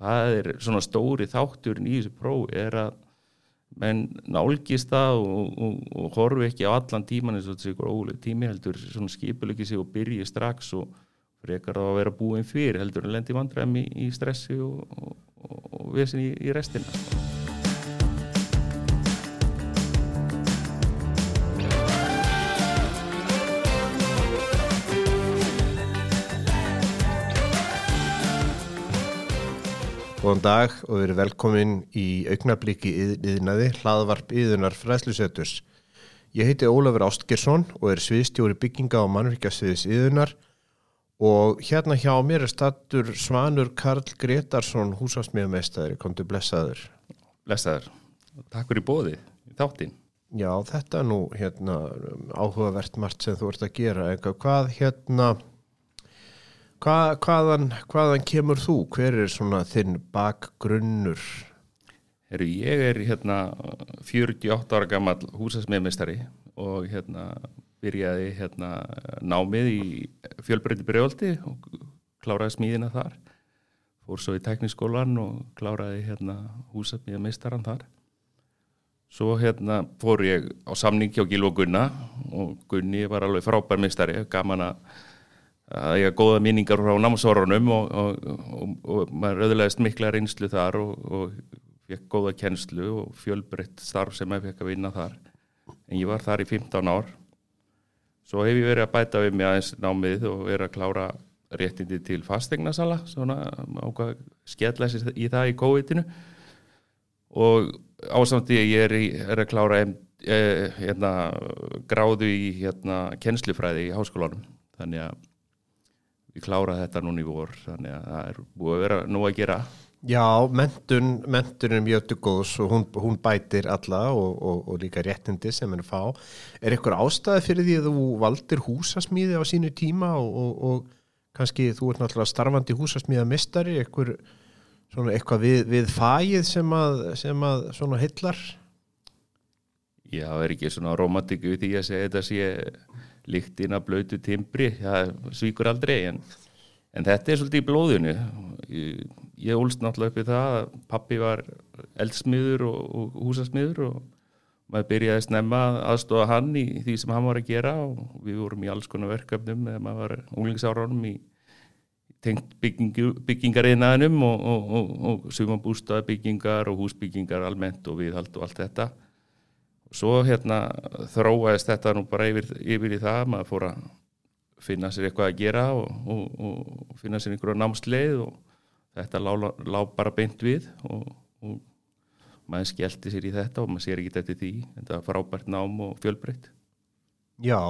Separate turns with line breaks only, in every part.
það er svona stóri þátturinn í þessu prófi er að menn nálgist það og, og, og horfi ekki á allan tíman eins og þetta sé ykkur óleg tími heldur svona skipul ekki sig og byrji strax og frekar þá að vera búin fyrir heldur en lendi vandræmi í, stressi og, og vesin í, í restina
Góðan dag og erum velkomin í augnabliki yðnaði hlaðvarp yðunar fræðsluseturs. Ég heiti Ólafur Ástgersson og er sviðstjóri bygginga á mannvíkjasviðis yðunar og hérna hjá mér er stattur Svanur Karl Gretarsson húsasmiðamestæðri, kom til blessaður.
Blessaður, takk fyrir bóði í þáttinn.
Já, þetta er nú hérna áhugavert margt sem þú ert að gera. Eitthvað, hvað hérna Hva, hvaðan, hvaðan kemur þú? Hver er svona þinn bakgrunnur?
Heru, ég er hérna 48 ára gammal húsasmiðmestari og hérna byrjaði hérna námið í fjölbreyndi bregoldi og kláraði smíðina þar. Fór svo í tekniskólan og kláraði hérna húsasmiðmestaran þar. Svo hérna fór ég á samningi á Gil og Gunna og Gunni var alveg frábær mestari, gaman að að ég hafa góða minningar frá námsórunum og, og, og, og maður öðulegast mikla reynslu þar og fekk góða kennslu og fjölbreytt starf sem ég fekk að vinna þar. En ég var þar í 15 ár. Svo hef ég verið að bæta við mig aðeins námið og verið að klára réttindi til fastegnarsala svona ákvað skjallæsir í það í COVID-inu. Og ásamtið ég er, í, er að klára eh, hérna, gráðu í hérna, kennslufræði í háskólanum. Þannig að við kláraði þetta núna í vor þannig að það er búið að vera nú að gera.
Já, mentun, mentun er mjög góðs og hún, hún bætir alla og, og, og líka réttindi sem henni fá. Er eitthvað ástæði fyrir því að þú valdir húsasmíði á sínu tíma og, og kannski þú ert náttúrulega starfandi húsasmíða mistari eitthvað, eitthvað við, við fæið sem að, sem að svona hillar
Já, það er ekki svona romantíku því að segja þetta sé líktinn að blötu timbri það svíkur aldrei en, en þetta er svolítið í blóðinu. Ég, ég úlst náttúrulega upp í það að pappi var eldsmiður og, og húsasmiður og maður byrjaði að snemma aðstofa hann í því sem hann var að gera og við vorum í alls konar verkefnum eða maður var unglingsáránum í tengt byggingariðnaðinum og, og, og sumabústaði byggingar og húsbyggingar almennt og viðhald og allt þetta svo hérna þróaðist þetta nú bara yfir, yfir í það maður fór að finna sér eitthvað að gera og, og, og finna sér einhverju námsleið og þetta lág lá bara beint við og, og maður skellti sér í þetta og maður sér ekki þetta því. Þetta er frábært nám og fjölbreytt.
Já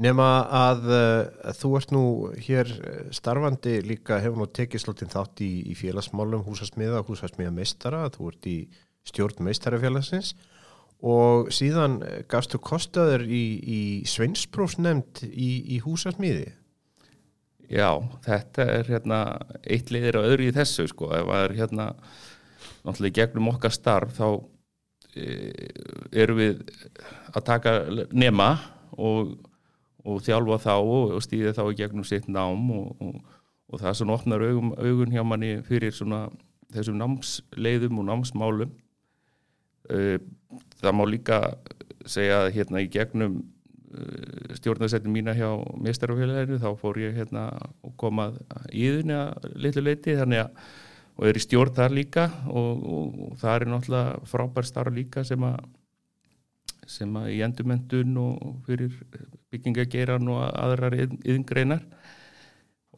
nema að uh, þú ert nú hér starfandi líka hefur nú tekið slóttinn þátt í, í félagsmálum húsasmiða, húsasmiða meistara þú ert í stjórn meistarafélagsins. og síðan gafstu kostaður í, í sveinsprófsnefnd í, í húsasmíði?
Já, þetta er hérna eitt liðir á öðru í þessu sko, ef það er hérna náttúrulega gegnum okkar starf þá e, erum við að taka nema og, og þjálfa þá og, og stýða þá gegnum sitt nám og, og það sem opnar augun, augun hjá manni fyrir svona þessum námsleiðum og námsmálum það má líka segja að hérna í gegnum uh, stjórnarsettin mína hjá mestarafélaginu þá fór ég hérna og komað í þunni að litlu leiti þannig að og er í stjórn þar líka og, og, og það er náttúrulega frábær starf líka sem að sem að í endurmentun og fyrir byggingageran og aðrar yðingreinar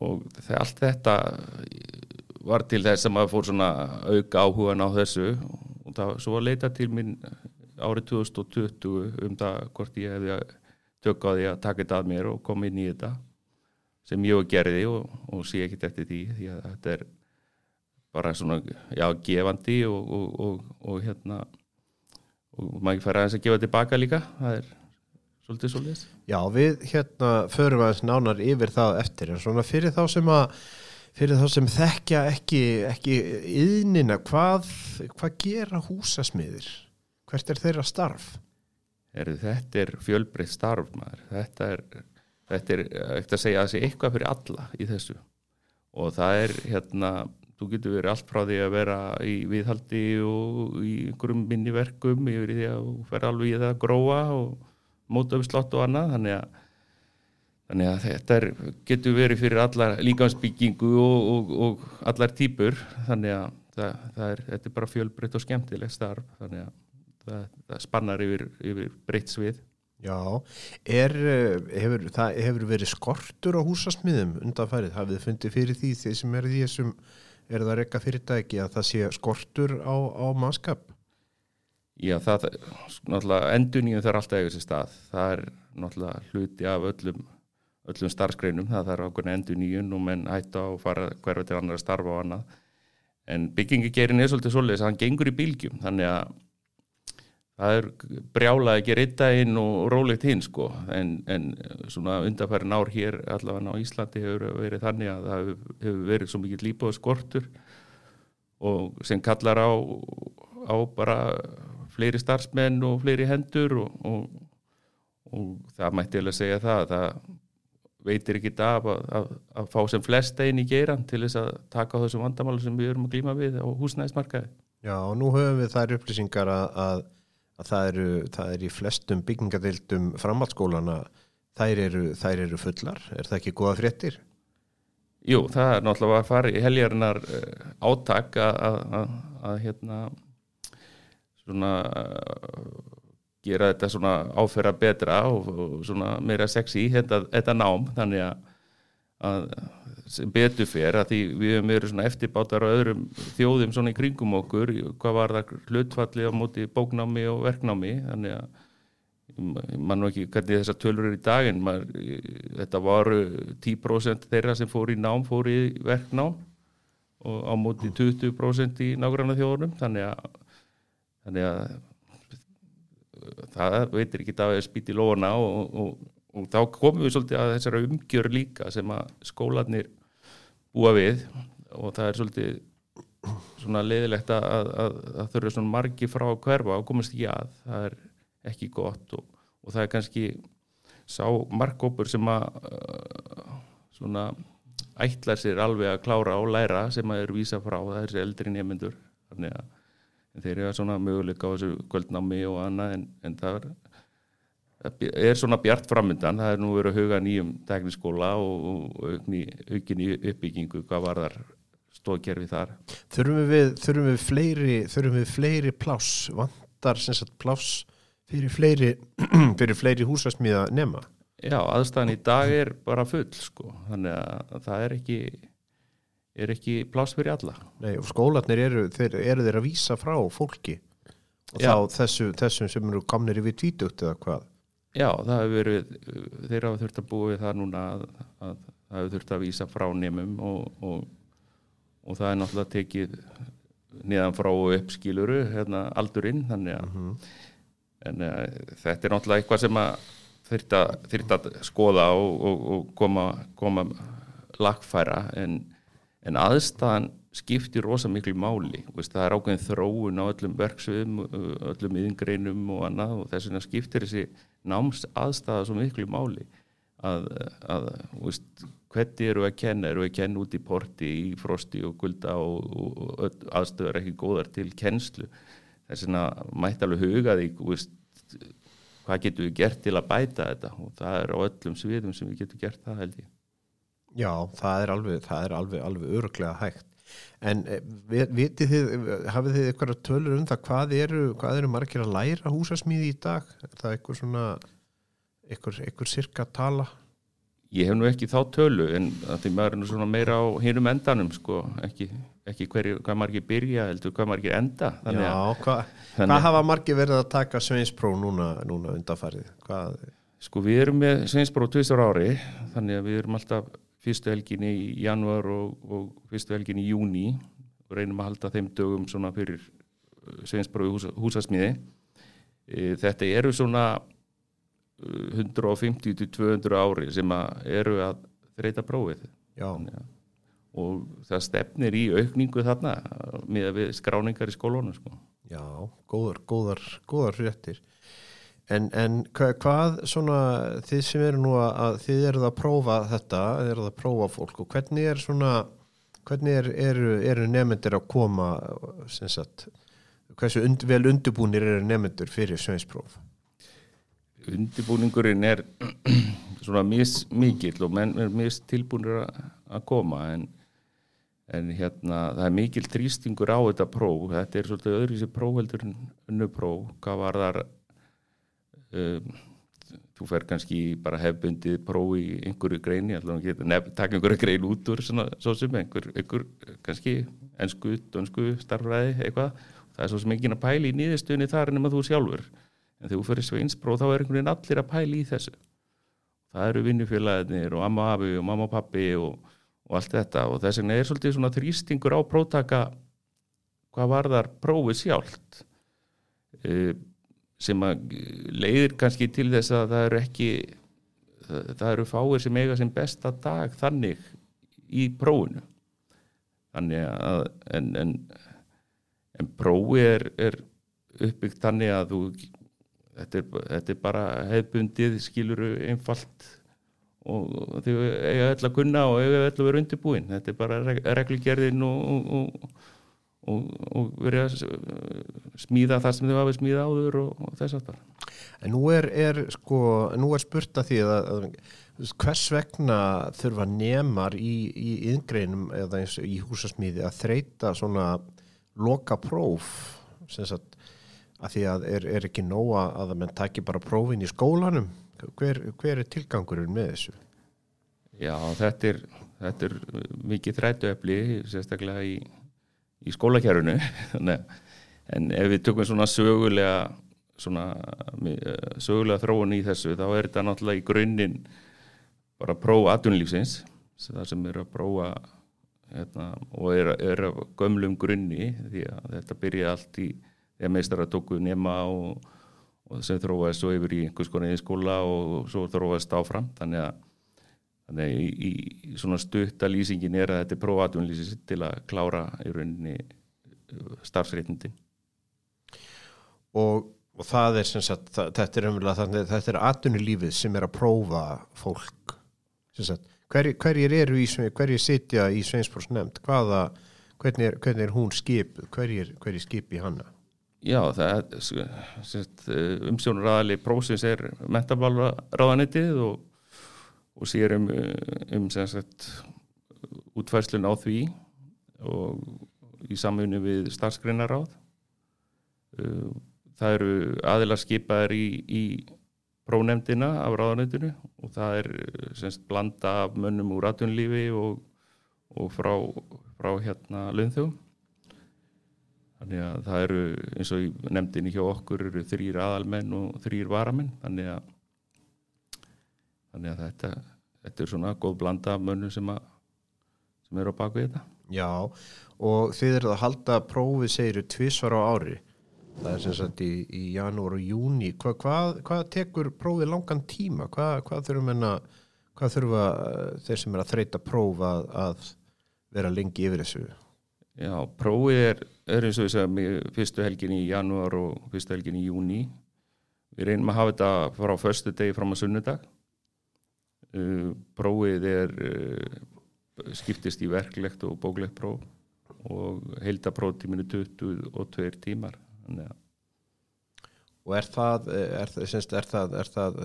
og allt þetta var til þess að maður fór svona auka áhugan á þessu og það svo að leita til minn árið 2020 um það hvort ég hefði tök á því að taka þetta að mér og koma inn í þetta sem ég gerði og, og sé ekkit eftir því því að þetta er bara svona, já, gefandi og, og, og hérna og maður fær aðeins að gefa tilbaka líka? Það er svolítið svolítið
Já, við hérna förum aðeins nánar yfir það eftir en svona fyrir þá sem að fyrir þá sem þekkja ekki, ekki yðnina, hvað, hvað gera húsasmiðir? Hvert er þeirra starf?
Er, þetta er fjölbreytt starf maður. Þetta er, þetta er ekkert að segja að það sé eitthvað fyrir alla í þessu og það er hérna, þú getur verið allt frá því að vera í viðhaldi og í einhverjum minni verkum yfir því að fer alveg í það að gróa og móta upp slott og annað þannig að, þannig að þetta er, getur verið fyrir allar líkansbyggingu og, og, og allar típur þannig að það, það er, þetta er bara fjölbreytt og skemmtilegt starf. Þannig að það, það spannar yfir, yfir breytt svið.
Já, er, eh, hefur, það hefur verið skortur á húsasmiðum undanfærið, hafið þið fundið fyrir því þeir sem eru því sem eru það rekka fyrirtæki að það sé skortur á, á mannskap?
Já, það, náttúrulega enduníum þarf alltaf eitthvað sér stað, það er náttúrulega hluti af öllum, öllum starfsgreinum, það þarf ákveðin enduníun og menn hætta að fara hverfa til annar að starfa og annað, en byggingigerin er svolítið svolítið að hann gengur í bílgjum, þannig að það er brjálað ekki ritta inn og rólegt hinn sko. En, en svona undarfærin ár hér allavega á Íslandi hefur verið þannig að það hefur verið svo mikið líbóð skortur og sem kallar á, á bara fleiri starfsmenn og fleiri hendur og, og, og það mætti alveg segja það það veitir ekki af að, að, að fá sem flest einn í geiran til þess að taka á þessum vandamálu sem við erum að glíma við á húsnæðismarkaði
Já, og nú höfum við þær upplýsingar að, að að það eru, það er í flestum byggingadeildum framhaldsskólana þær eru, þær eru fullar er það ekki góða fréttir?
Jú, það er náttúrulega að fara í heljarinnar eh, átak að, að, að hérna svona gera þetta svona áfæra betra og, og svona meira sexy þetta, þetta nám þannig að, að sem betur fyrir að því við hefum verið svona eftirbátar á öðrum þjóðum svona í kringum okkur hvað var það hlutfalli á móti bóknámi og verknámi þannig að mann og ekki hvernig þessar tölur eru í daginn Man, þetta voru 10% þeirra sem fór í nám fór í verknám og á móti 20% í nágranna þjóðunum þannig að, þannig að það veitir ekki það að spýti lóna og, og, og þá komum við svolítið að þessara umgjör líka sem að skólanir búa við og það er svolítið svona leiðilegt að, að, að, að þau eru svona margi frá að hverfa og komast ekki að, það er ekki gott og, og það er kannski sá markkópur sem að uh, svona ætlar sér alveg að klára og læra sem að eru vísa frá, það er þessi eldri nefnendur þannig að þeir eru svona möguleika á þessu kvöldnámi og annað en, en það er er svona bjart framöndan, það er nú verið að huga nýjum tekniskóla og, og aukin í uppbyggingu, hvað var þar stóðkerfi þar.
Þurfum við, þurfum við fleiri þurfum við fleiri pláss, vantar sem sagt pláss fyrir fleiri fyrir fleiri húsasmíða nema?
Já, aðstæðan í dag er bara full sko, þannig að það er ekki er ekki pláss fyrir alla
Nei, og skólanir eru þeir, eru þeir að vísa frá fólki og Já. þá þessu, þessum sem eru komnir yfir tvítugt eða hvað
Já, það hefur verið, þeir hafa þurft að búa við það núna að, að það hefur þurft að vísa frá nefnum og, og, og það er náttúrulega tekið niðan frá uppskiluru hérna, aldurinn þannig að, mhm. -huh. en, uh, þetta er náttúrulega eitthvað sem að þurft að, að skoða og, og koma, koma lagfæra en, en aðstæðan skiptir rosa miklu máli. Vist, það er ákveðin þróun á öllum verksviðum öllum yðingreinum og annað og þess vegna skiptir þessi náms aðstæða svo miklu máli að, að vist, hvernig eru að kenna, eru að kenna út í porti í frosti og gulda og, og, og aðstöður ekki góðar til kennslu. Þess vegna mætti alveg huga því vist, hvað getur við gert til að bæta þetta? Og það er á öllum sviðum sem við getum gert það held ég
Já, það er alveg, það er alveg, alveg öruglega hægt En eh, vitið þið, hafið þið eitthvað tölur um það, hvað eru, hvað eru margir að læra húsasmíði í dag? Er það eitthvað svona, eitthvað, eitthvað sirka tala?
Ég hef nú ekki þá tölu en því maður er nú svona meira á hinnum endanum sko, ekki, ekki hverju, hvað margir byrja heldur, hvað margir enda.
Þannig Já, hva, þannig, hvað hafa margir verið að taka Sveinspróf núna, núna undanfarið? Hvað?
Sko við erum með Sveinspróf 20 ári, þannig að við erum alltaf fyrstu helgin í januar og, og fyrstu helgin í júni og reynum að halda þeim dögum svona fyrir uh, Sveinsbrói hús, húsasmiði. E, þetta eru svona 150-200 uh, ári sem að eru að þreita prófið. Þannig, og það stefnir í aukningu þarna með skráningar í skólónu sko.
Já, góðar, góðar, góðar réttir En, en hvað svona þið sem eru nú að þið eruð að prófa þetta, þið eruð að prófa fólk og hvernig er svona hvernig er, eru, eru nefnendur að koma sagt, hversu und, vel undirbúnir eru nefnendur fyrir sveinspróf?
Undirbúningurinn er svona mis mikill og menn er mis tilbúinir að- koma en, en hérna það er mikil trýstingur á þetta próf þetta er svolítið öðru sér prófheldur en önnu próf, hvað var þar um, þú fer kannski bara hefbundið próf í einhverju greini, taka einhverju grein út úr svona, svo sem einhver, einhver kannski ensku, dönsku, starfræði, eitthvað. Það er svo sem enginn að pæla í nýðistunni þar nema þú sjálfur. En þegar þú fyrir sveinspróf þá er einhvern veginn allir að pæla í þessu. Það eru vinnufélagarnir og amma afi og mamma og pappi og, og allt þetta. Og þess vegna er svolítið svona þrýstingur á prótaka hvað varðar prófið sjálft. E, sem að leiðir kannski til þess að það eru ekki það, eru fáir sem eiga sem besta dag þannig í prófinu. Þannig að en, en, en prófi er, er uppbyggt þannig að þú þetta er, þetta er bara hefbundið skiluru einfalt og þau eiga öll að kunna og eiga öll að vera undirbúin. Þetta er bara reg reglugerðin og, og, og, og verið að smíða það sem þau hafa smíða áður og, og þess að bara
En nú er, er sko, nú er spurt að því að, að hvers vegna þurfa nemar í, í yðngreinum eða eins í húsasmíði að þreita svona loka próf sem sagt að því að er, er ekki nóga að að menn taki bara prófin í skólanum? Hver, hver er tilgangurinn með þessu?
Já, þetta er, þetta er mikið þrætuefli sérstaklega í, í skólakjærunu en ef við tökum svona sögulega svona eh, sögulega þróun í þessu þá er þetta náttúrulega í grunninn bara próf aðunlífsins það sem er að prófa hérna, og er, er að gömlum grunni því að þetta byrja allt í þegar meistara tóku nema og, og sem þróaðist svo yfir í einhvers konar í skóla og svo þróaðist áfram. Þannig að Þannig að í, í svona stutta lýsingin er að þetta er prófatunlýsins til að klára í rauninni starfsreitindin.
Og, og það er sem sagt, það, þetta er umvel þannig þetta er atvinnulífið sem er að prófa fólk sagt, hverjir, hverjir eru í, hverjir sitja í Sveinsbórs nefnd, hvaða hvernig er, hvernig er hún skip hverjir, hverjir skip í hana?
Já, það umsjónur aðali prófsins er mentabalraðanitið og, og sér um, um sem sagt útfærslun á því og í samfunni við starfsgreinaráð. Það eru aðilar skipaðir í, í prófnemdina af ráðanættinu og það er semst blanda af mönnum úr atvinnlífi og, og frá, frá hérna launþjóðum þannig að það eru eins og í nefndinni hjá okkur eru þrýr aðalmenn og þrýr varamenn. Þannig að þannig að þetta, þetta er svona góð blanda mönnum sem, að, sem eru á baku þetta.
Já, og þið eru að halda prófið segiru tvísvar á ári. Það er sem sagt í, í janúar og júni Hva, hvað, hvað tekur prófið langan tíma? Hvað, hvað þurfum enna hvað þurfa eh, þeir sem er að þreita próf að, að vera lengi yfir þessu?
Já, prófið er, er eins og við segjum fyrstu helgin í janúar og fyrstu helgin í júni við reynum að hafa þetta frá förstu degi fram að sunnudag prófið er uh, skiptist í verklegt og bóklegt próf og heildapróftíminu 22 tímar þannig að
Og er það, er, það- semst, er það, er það,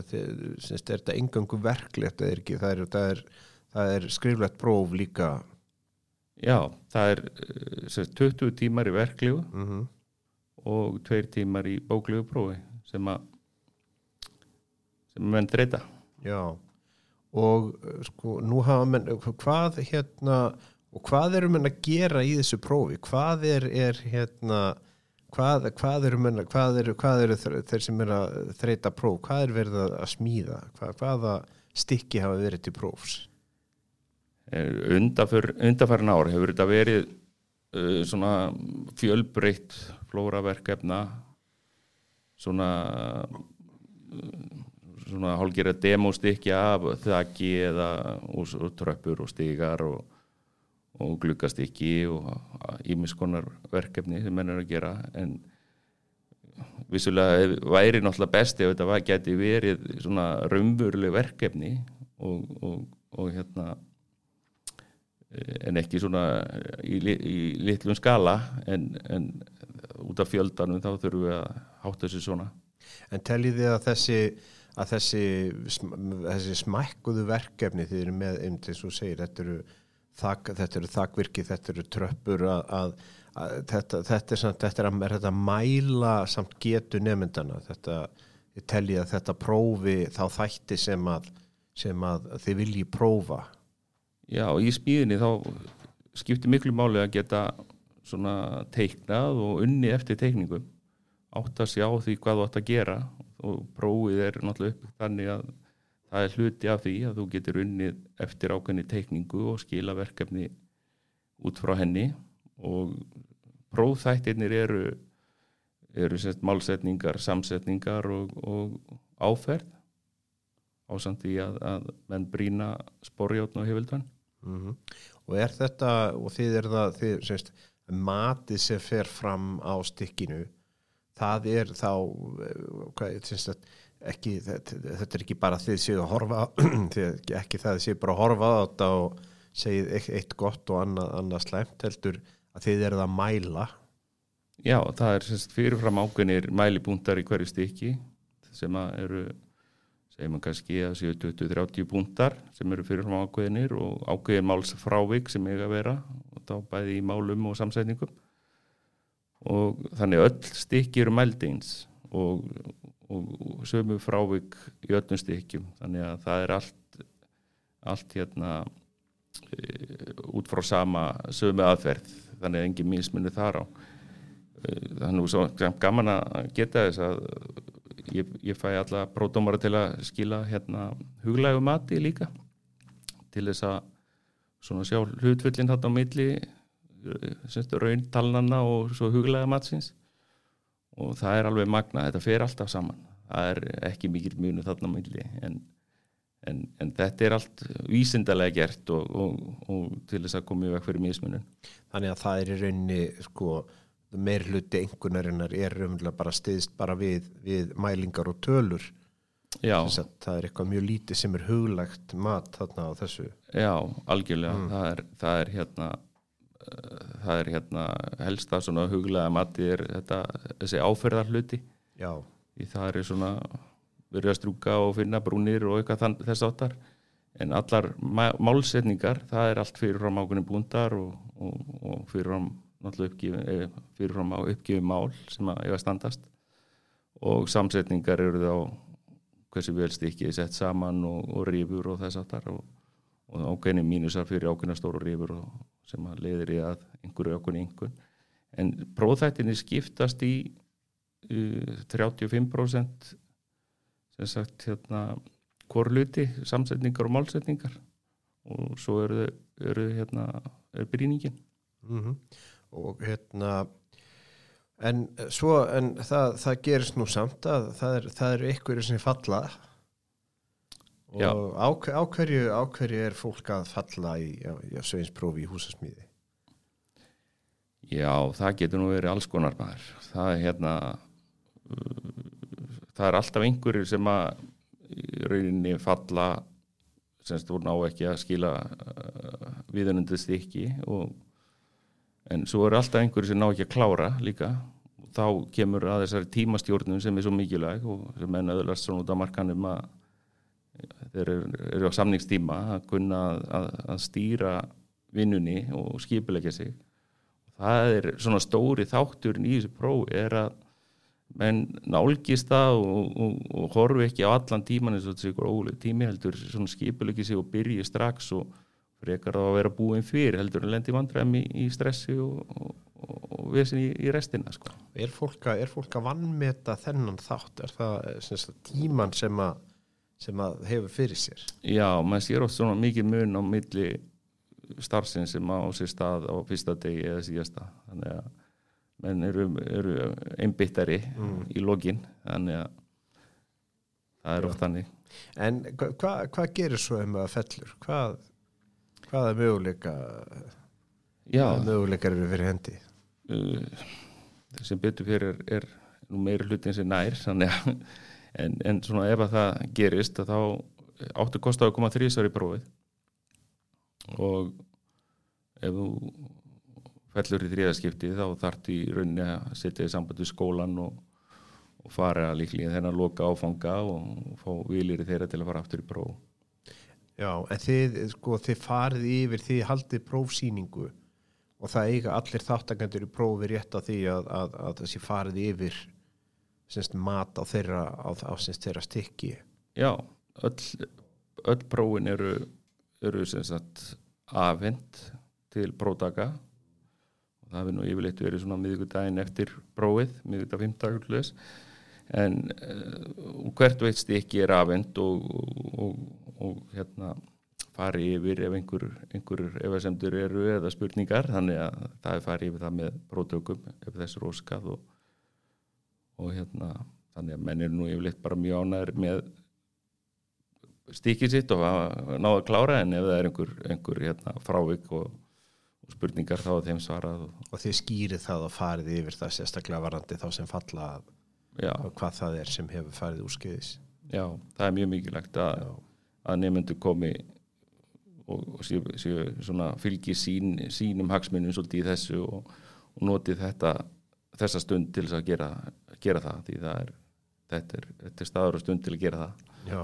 semst, er þetta engangu verklegt eða ekki? Það er, það er, það er skriflegt próf líka.
Já, það er sagt, 20 tímar í verklegu
Mm
og 2 tímar í bóklegu prófi sem að sem menn þreita
Já, og uh, sko, nú hafa menn, hvað hérna, og hvað eru menn að gera í þessu prófi? Hvað er, er hérna, hvað, hvað eru menn, hvað eru, hvað eru þeir sem er að þreita próf? Hvað er verið að smíða? Hvað, hvaða stykki hafa verið til prófs?
Undaför, undarfærin ár hefur þetta verið uh, svona fjölbreytt flóraverkefna svona uh, svona hálfgerða demostykki af þaki eða og, og tröppur og stigar og, og gluggastykki og ímiskonar verkefni sem menn er að gera. En vissulega væri náttúrulega best ef þetta gæti verið svona raunveruleg verkefni og, og, og hérna en ekki svona í, í litlum skala en, en út af fjöldanum þá þurfum við að hátta þessu svona.
En teljið þið að þessi, að þessi, þessi smækkuðu verkefni þið eru með, eins og segir, þetta eru, þak, þetta eru þakvirki, þetta eru tröppur að, að, að þetta, þetta, er samt, þetta er að, er þetta að mæla samt getu nefndana, þetta, ég teljið að þetta prófi þá þætti sem að, sem að þið vilji prófa.
Já, í smíðinni þá skiptir miklu máli að geta svona teiknað og unni eftir teikningum átt að sjá því hvað þú átt að gera og prófið er náttúrulega upp þannig að það er hluti af því að þú getur unnið eftir ákveðni teikningu og skila verkefni út frá henni. Og prófþættirnir eru eru sérst málsetningar, samsetningar og, og áferð ásamt því að, að menn brína sporjátn og hefildan
Mm Og er þetta, og þið er það, þið, semst, matið sem fer fram á stykkinu, það er þá, eh, hvað, semst, að ekki, þetta, þetta er ekki bara þið séu að horfa, ekki það séu bara að horfa á þetta og segið eitt, gott og annað, annað slæmt, heldur að þið eruð að mæla.
Já, það er sérst fyrirfram ákveðnir mælibúntar í hverju stykki sem eru segjum við kannski að séu 20-30 búntar sem eru fyrirfram ákveðinir og ákveðin máls frávik sem eiga að vera og þá bæði í málum og samsetningum og þannig öll stykki eru mældeins og, og, og sömu frávik í öllum stykkjum. Þannig að það er allt allt hérna e, út frá sama sömu aðferð. Þannig að engin mismunni þar á. Er nú svo gaman að geta þess að ég, ég fæ alla pródómara til að skila hérna huglægu mati líka. Til þess að svona sjá hlutfullin þarna á milli rauntalnanna og svo huglæga matsins. Og það er alveg magna, þetta fer alltaf saman. Það er ekki mikil munu þarna milli en, en, en þetta er allt vísindalega gert og, og, og til þess að koma í veg fyrir mismunum
Þannig að það er í rauninni, sko, meir hluti einhvernarinnar er raunverulega bara stiðst bara við, við mælingar og tölur. Það er eitthvað mjög lítið sem er huglægt mat þarna á þessu.
Já, algjörlega, það, er, það er hérna það er hérna helsta svona huglega mati er þetta, þessi áferðar hluti
Já,
því það er svona verið að strúka og finna brúnir og eitthvað þess áttar en allar málsetningar það er allt fyrirfram ákveðin búndar og, og, og fyrirfram uppgifin, fyrirfram á uppgifin mál sem að eiga standast. Og samsetningar eru þá hversu vel stikkið sett saman og, og rífur og þess aftar og, og ákveðni mínusar fyrir ákveðna stóru rífur og, sem að leiðir í að einhverju ákveðni einhvern en próðþættinni skiptast í uh, 35% sem sagt hérna hvort luti, samsetningar og málsetningar. Og svo eru, eru hérna er brýningin.
Mm og hérna en svo, en það, það gerist nú samt að það er, eru einhverju sem falla og á, á, hverju, á hverju er fólk að falla í, sveinsprófi í húsasmíði
Já, það getur nú verið alls konar maður. Það er hérna, uh, það er alltaf einhverjir sem að rauninni falla, semst voru ná ekki að skila uh, viðunundið stykki og en svo eru alltaf einhverjir sem ná ekki að klára líka. Þá kemur að þessari tímastjórnum sem er svo mikilvæg og sem menn öðlast svona út af markanum að þeir eru, á samningstíma að kunna að, að stýra vinnunni og skipilegja sig það er svona stóri þátturinn í þessu prófi er að menn nálgist það og, og, og horfi ekki á allan tíman eins og ykkur ólega tími heldur svona skipulegi sig og byrji strax og frekar þá að vera búin fyrir heldur en lendi vandræmi í, í stressi og, og, vesin í, í restina sko.
er fólk, að, vannmeta þennan þátt er það eh, tíman sem að, sem að hefur fyrir sér.
Já, maður sér oft svona mikið mun á milli starfsins sem á sér stað á fyrsta degi eða síðasta. Þannig að menn eru, eru einbyttari í lokin þannig að það er oft þannig.
En hva, hva, hvað gerir svo ef maður fellur? Hvað, hvaða möguleika
Já,
hvaða möguleikar eru fyrir hendi?
Uh, sem betur fyrir er, er nú meiri hlutin sem nær þannig að en, en svona ef að það gerist að þá áttu kostaði að koma þrísar í prófið. Og ef þú fellur í þriðaskipti þá þarf í rauninni að setja í samband við skólan og, og fara líklega þennan loka áfanga og fá vilir í þeirra til að fara aftur í próf.
Já, en þið, sko, þið farið yfir, þið haldið prófsýningu og það eiga allir þáttakendur í prófi rétt á því að, að, að þessi farið yfir semst, mat á þeirra, á, á semst, þeirra stykki.
Já, öll, öll prófin eru, eru sagt, afhend til prótaka og það hefur nú yfirleitt verið svona miðugudaginn eftir prófið, miðugudag 15. en uh, hvert veit stykki er afhend og, og, og hérna fari yfir ef einhver, einhver efasemdur eru eða spurningar þannig að það er farið yfir það með prótökum ef þess er óskað og, og hérna þannig að menn eru nú yfirleitt bara mjög ánæður með stíkið sitt og náða að klára en ef það er einhver, einhver hérna, frávik og, og spurningar þá er þeim svarað
og, og þið skýrið það og farið yfir það sérstaklega varandi þá sem falla hvað það er sem hefur farið úrskeiðis.
Já, það er mjög mikilvægt að, að nefnendur komi og séu, séu fylgi sín, sínum hagsmunum svolítið í þessu og, og notið þetta þessa stund til þess að gera, gera það því það er þetta er, þetta er staður og stund til að gera það.
Já,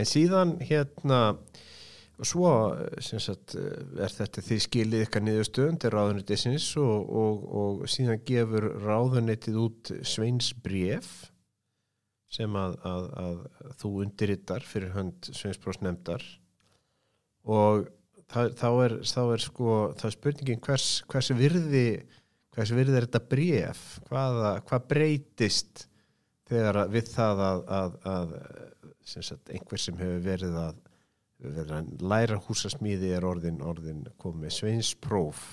en síðan hérna og svo sagt, er þetta því skiljið ykkar niður stund til ráðunnitisins og, og, og síðan gefur ráðunnitið út Sveins bref sem að, að, að þú undirittar fyrir hönd Sveinsbrósnefndar og það, þá, er, er sko er spurningin hvers, hvers virði hvers virði er þetta bref Hvaða, hvað breytist þegar við það að, að, að sagt, einhver sem hefur verið að, verið að læra húsasmíði er orðin, orðin komið sveinspróf?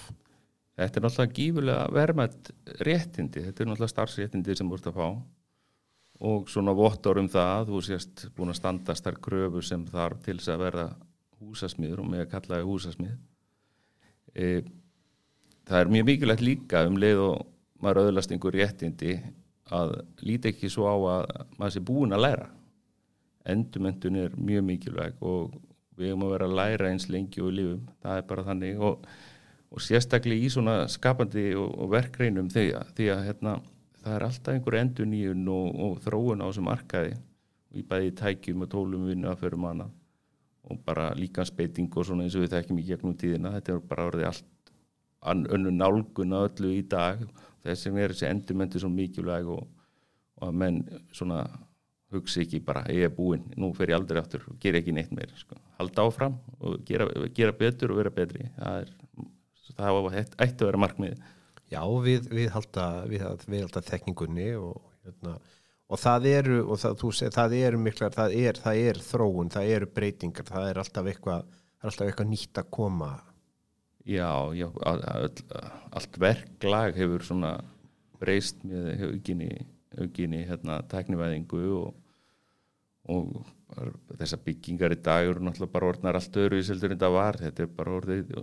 Þetta er náttúrulega gífulega vermað réttindi, þetta er náttúrulega starfsréttindi sem voruð að fá. Og svona vottor um það, þú sést búin að standast þar kröfu sem þarf til þess að verða húsasmiður og með að kalla það húsasmið e, það er mjög mikilvægt líka um leið og maður öðlast einhver réttindi að líti ekki svo á að maður sé búin að læra. Endumendun er mjög mikilvæg og við erum að vera að læra eins lengi og lífum, það er bara þannig og, og sérstaklega í svona skapandi og, og verkreinum því að, því að hérna, það er alltaf einhver enduníun og, og þróun á þessum markaði. Og í bæði tækjum og tólum vinnu að fyrir manna og bara líkansbeiting og svona eins og við þekkjum í gegnum tíðina. Þetta er bara orðið allt önnu nálgun að öllu í dag þess vegna er þessi endurmyndi svo mikilvæg og, og að menn svona hugsi ekki bara ég er búinn, nú fer ég aldrei áttur og ger ekki neitt meir, sko. halda áfram og gera, gera betur og vera betri það er, það ætti að vera markmið
Já, við, við halda halda þekkingunni og hérna og það eru, og það, segir, það eru miklar, það er, það er þróun, það eru breytingar, það er alltaf eitthvað, alltaf eitthvað nýtt að koma.
Já, já, all, allt verklag hefur svona breyst með aukinni, aukinni hérna, tæknivæðingu og, og þessar byggingar í dag eru náttúrulega bara orðnar allt öðru í seldur en það var, þetta er bara orðið,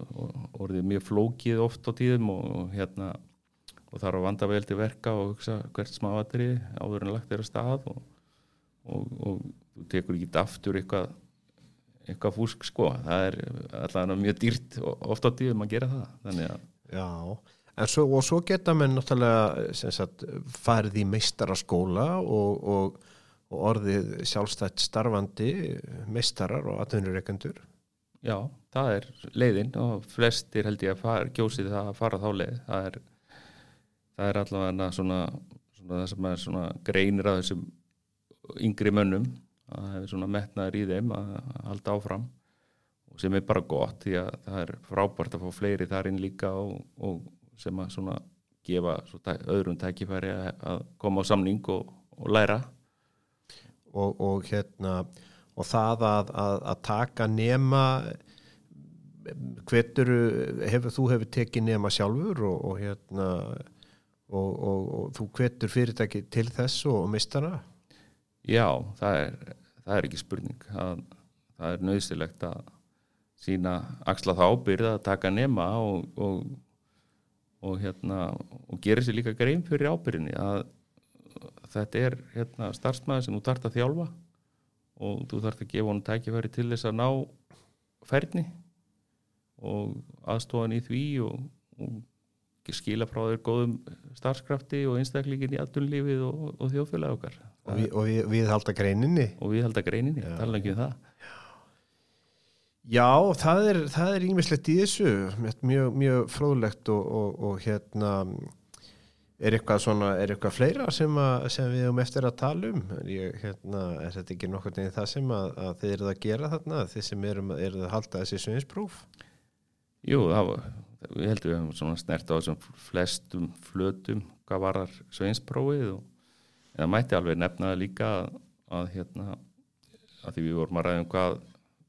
orðið mjög flókið oft á tíðum og hérna og þarf að vanda vel til verka og hugsa hvert smáatri áður en lagt er að stað og, og, og þú tekur ekki aftur eitthvað, eitthvað fúsk sko, það er allavega mjög dýrt og ofta á tíðum að gera það
Já, svo, og svo geta menn náttúrulega sagt, farið í meistaraskóla og, og orðið sjálfstætt starfandi meistarar og atvinnureikendur
Já, það er leiðin og flestir held ég að fara, gjósið það að fara þá leið, það er það er allavega svona, svona er svona greinir að þessum yngri mönnum að það hefur svona metnaður í þeim að halda áfram og sem er bara gott því að það er frábært að fá fleiri þar inn líka og, og sem að svona gefa svona öðrum tækifæri að koma á samning og, og læra
og, og hérna og það að, að, að taka nema hvertur hefur þú hefur tekið nema sjálfur og hérna og þú hvetur fyrirtæki til þess og mistana?
Já, það er, það er ekki spurning. Það, það er nöðsilegt að sína axla þá byrða að taka nema og, og hérna og gera sér líka grein fyrir ábyrðinni að þetta er hérna, starfsmæði sem þú þart að þjálfa og þú þart að gefa honum tækifæri til þess að ná færni og aðstofan í því og, og skila frá þér góðum starfskrafti og einstaklingin í aðtunlífið og, og þjóðfélag okkar.
Og við, og við, við halda greininni.
Og við held að greininni, tala ekki um það.
Já, það er, það er ímislegt í þessu. Mjög, mjög fróðlegt og, og, og hérna er eitthvað svona, er eitthvað fleira sem, að, sem við höfum eftir að tala um? Ég, hérna, er þetta ekki nokkur neginn það sem að, að þið eruð að gera þarna? Þið sem eruð að halda þessi sögninspróf
Jú, það var, við heldum við höfum svona snert á þessum flestum flötum hvað varar sveinsprófið og það mætti alveg nefna það líka að, að hérna að því við vorum að ræða um hvað,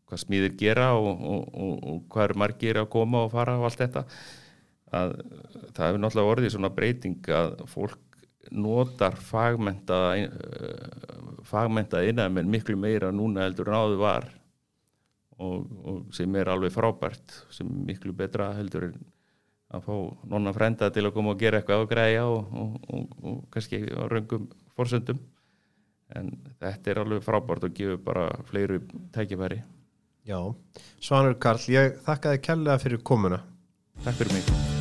hvað smíðir gera og, og, og, og hvað eru margir að koma og fara og allt þetta að það hefur náttúrulega orðið svona breyting að fólk notar fagmentaða eh, fagmentaða innan miklu meira núna heldur en áður var og, og sem er alveg frábært sem er miklu betra heldur en að fá nonna frenda til að koma og gera eitthvað á græja og, og, og, og kannski á raungum forsöndum en þetta er alveg frábært og gefur bara fleiru tækifæri.
Já, Svanur Karl, ég þakka þið kærlega fyrir komuna.
Takk fyrir mig